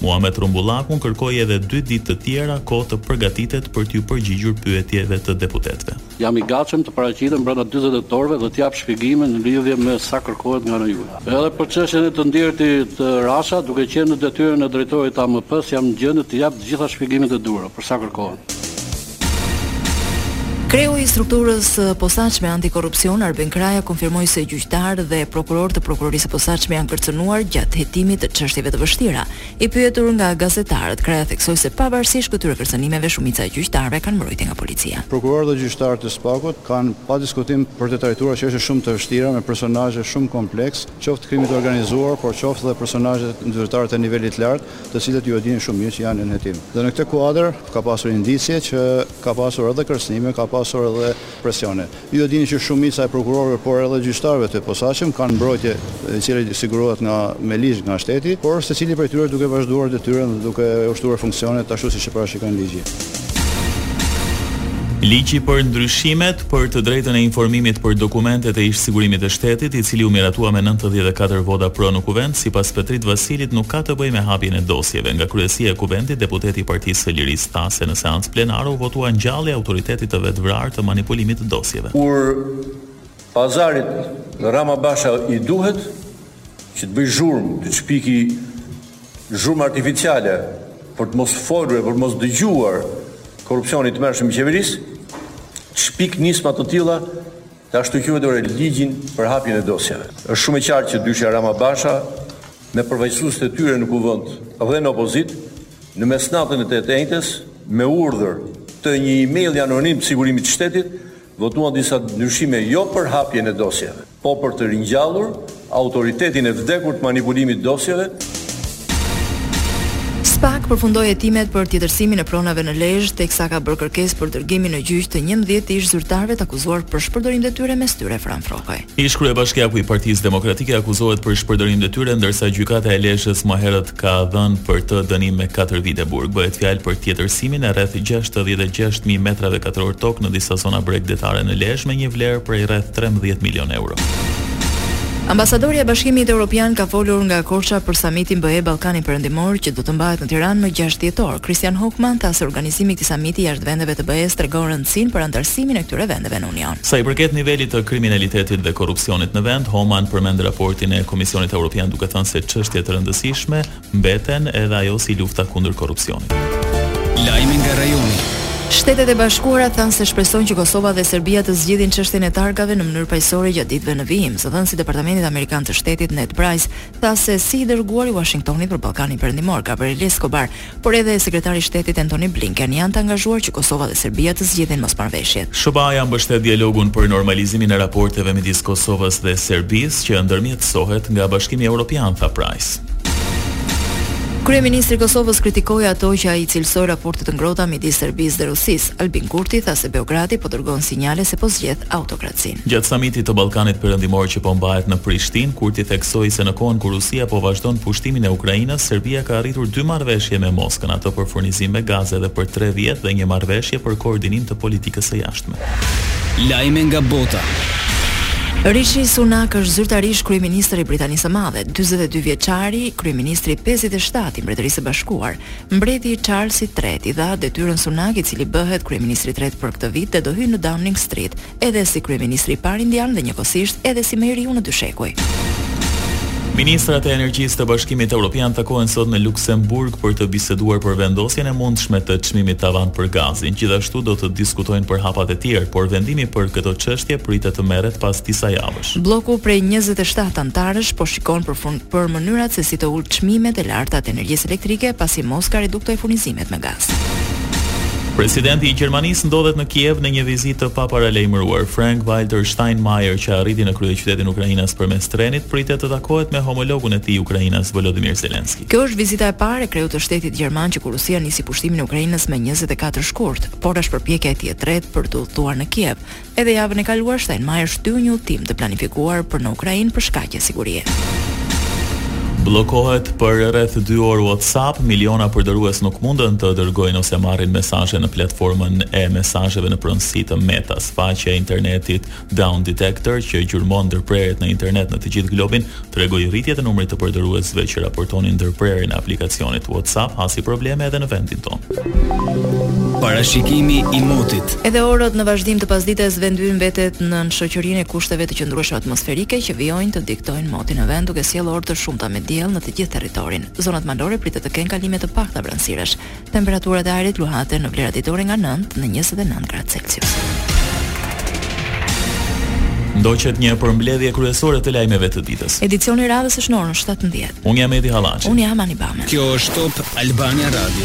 Muhamet Rrumbullakun kërkoi edhe dy ditë të tjera kohë të përgatitet për t'iu përgjigjur pyetjeve të deputetëve. Jam i gatshëm të paraqitem brenda dyzet orëve dhe të jap shpjegime në lidhje me sa kërkohet nga ana juaj. Edhe për çështjen e të ndjerit Rasha, duke qenë në detyrën e drejtorit të AMP-së, jam në gjendje të jap të gjitha shpjegimet e duhura, për sa kërkohen. Kreu i strukturës së posaçme antikorrupsion Arben Kraja konfirmoi se gjyqtarë dhe prokurorë të Prokurorisë së Posaçme janë kërcënuar gjatë hetimit të çështjeve të vështira. I pyetur nga gazetarët, Kraja theksoi se pavarësisht këtyre kërcënimeve shumica e gjyqtarëve kanë mbrojtje nga policia. Prokurorë dhe gjyqtarë të SPAK-ut kanë pa diskutim për të trajtuar çështje shumë të vështira me personazhe shumë komplekse, qoftë krimit të organizuar, por qoftë dhe personazhe zyrtarë të nivelit të lartë, të cilët ju e dini shumë mirë që janë nën hetim. Dhe në këtë kuadër ka pasur indicie që ka pasur edhe kërcënime, ka pasur edhe presione. Ju e dini që shumica e prokurorëve, por edhe gjyqtarëve të posaçëm kanë mbrojtje e cila sigurohet nga me ligj nga shteti, por secili prej tyre duke vazhduar detyrën dhe duke ushtruar funksionet ashtu siç e parashikon ligji. Ligji për ndryshimet për të drejtën e informimit për dokumentet e ish-sigurimit të shtetit, i cili u miratua me nëntëdhjetë e katër vota pro në Kuvend, sipas Petrit Vasilit nuk ka të bëjë me hapjen e dosjeve. Nga kryesia e Kuvendit, deputeti i Partisë së Lirisë tha se në seancë plenare u votua ngjallja e autoritetit të vetëvrarë të manipulimit të dosjeve. Kur pazarit Rama-Basha i duhet që të bëjë zhurmë, të shpiki Zhurma artificiale për të mos folur e për të mos u dëgjuar korrupsioni i tmerrshëm i qeverisë, shpik nisma të tilla të ashtuquajtur ligjin për hapjen e dosjeve. Është shumë e qartë që dyshja Rama-Basha me përfaqësuesit e tyre në Kuvend dhe në opozitë, në mesnatën e të enjtes, me urdhër të një emaili anonim të Sigurimit të Shtetit, votuan disa ndryshime jo për hapjen e dosjeve, po për të ringjallur autoritetin e vdekur të manipulimit dosjeve. Spak përfundoi hetimet për tjetërsimin e pronave në Lezhë, teksa ka bërë kërkesë për dërgimin në gjyq të njëmbëdhjetë ish-zyrtarëve të akuzuar për shpërdorim detyre, mes tyre Fran Frrokaj. Ish-kryebashkiaku i Partisë Demokratike akuzohet për shpërdorim detyre, ndërsa Gjykata e Lezhës më herët ka dhënë për të dënim me katër vite burg. Bëhet fjalë për tjetërsimin e rreth gjashtëdhjetë e gjashtë mijë metrave katrorë tokë në disa zona bregdetare në Lezhë me një vlerë prej rreth trembëdhjetë milionë euro. Ambasadorja e Bashkimit Evropian ka folur nga Korça për samitin BE-Ballkani Perëndimor që do të mbahet në Tiranë më 6 dhjetor. Christiane Hohmann tha se organizimi i këtij samiti jashtë vendeve të BE-së tregon rëndësinë për anëtarësimin e këtyre vendeve në Union. Sa i përket nivelit të kriminalitetit dhe korrupsionit në vend, Hohmann përmend raportin e Komisionit Europian duke thënë se çështje të rëndësishme mbeten edhe ajo si lufta kundër korrupsionit. Lajme nga rajoni. Shtetet e Bashkuara thanë se shpresojnë që Kosova dhe Serbia të zgjidhin çështjen e targave në mënyrë paqësore gjatë ditëve në vijim. Zëdhënësi i Departamentit Amerikan të Shtetit, Ned Price, tha se si i dërguari i Uashingtonit për Ballkanin Perëndimor, Gabriel Escobar, por edhe Sekretari i Shtetit Antony Blinken janë të angazhuar që Kosova dhe Serbia të zgjidhin mosmarrëveshjet. SHBA-ja mbështet dialogun për normalizimin e raporteve midis Kosovës dhe Serbisë, që ndërmjetësohet nga Bashkimi Evropian, tha Price. Kryeministri i Kosovës kritikoi ato që ai cilësoi raporte të ngrohta midis Serbisë dhe Rusisë. Albin Kurti tha se Beogradi po dërgon sinjale se po zgjedh autoritet. autokracinë. Gjatë samitit të Ballkanit Perëndimor që po mbahet në Prishtinë, Kurti theksoi se në kohën kur Rusia po vazhdon pushtimin e Ukrainës, Serbia ka arritur dy marrëveshje me Moskën, atë për furnizim me gaz edhe për tre vjet dhe një marrëveshje për koordinim të politikës së jashtme. Lajme nga bota. Rishi Sunak është zyrtarisht kryeministër i Britanisë së Madhe. 42 vjeçari, kryeministri i 57 i Mbretërisë së Bashkuar, Mbreti Charles i Tretë i dha detyrën Sunak, i cili bëhet kryeministri i tretë për këtë vit dhe do hyjë në Downing Street, edhe si kryeministri i parë indian dhe njëkohësisht edhe si më i riu në dy shekuj. Ministrat e Energjisë të Bashkimit Evropian takohen sot në Luksemburg për të biseduar për vendosjen e mundshme të çmimit tavan për gazin. Gjithashtu do të diskutojnë për hapat e tjerë, por vendimi për këto çështje pritet të merret pas disa javësh. Blloku prej njëzet e shtatë anëtarësh po shikon për për mënyrat se si të ulë çmimet e larta të energjisë elektrike, pasi Moska reduktoi furnizimet me gaz. Presidenti i Gjermanisë ndodhet në Kiev në një vizitë të paparalajmëruar. Frank-Walter Steinmeier, që arriti në kryeqytetin ukrainas përmes trenit, pritet të takohet me homologun e tij ukrainas, Volodymyr Zelensky. Kjo është vizita e parë e kreut të shtetit gjerman që kur Rusia nisi pushtimin e Ukrainës më njëzet e katër shkurt, por është përpjekja e tij e tretë për të udhëtuar në Kiev, Edhe javën e kaluar Steinmeier shtyu një udhëtim të planifikuar për në Ukrainë për shkaqe sigurie. Bllokohet për rreth 2 orë WhatsApp, miliona përdorues nuk mundën të dërgojnë ose marrin mesazhe në platformën e mesazheve në pronësi të Metas. Faqja e internetit Down Detector, që gjurmon ndërprerjet në internet në të gjithë globin, tregoi rritje të numrit të përdoruesve që raportonin ndërprerjen e aplikacionit. WhatsApp hasi probleme edhe në vendin tonë. Parashikimi i motit. Edhe orët në vazhdim të pasdites vendi mbetet nën shoqërinë e kushteve të qëndrueshme atmosferike që vijojnë të diktojnë motin në vend duke sjellë orë të shumta me diell në të gjithë territorin. Zonat malore pritet të kenë kalime të pakta vranësirash. Temperaturat e ajrit luhaten në vlera ditore nga 9 në 29 gradë Celsius. Ndoqët një përmbledhje kryesore të lajmeve të ditës. Edicioni i radhës është në orën 17. Unë jam Edi Hallaçi. Unë jam Ani Bame. Kjo është Top Albania Radio.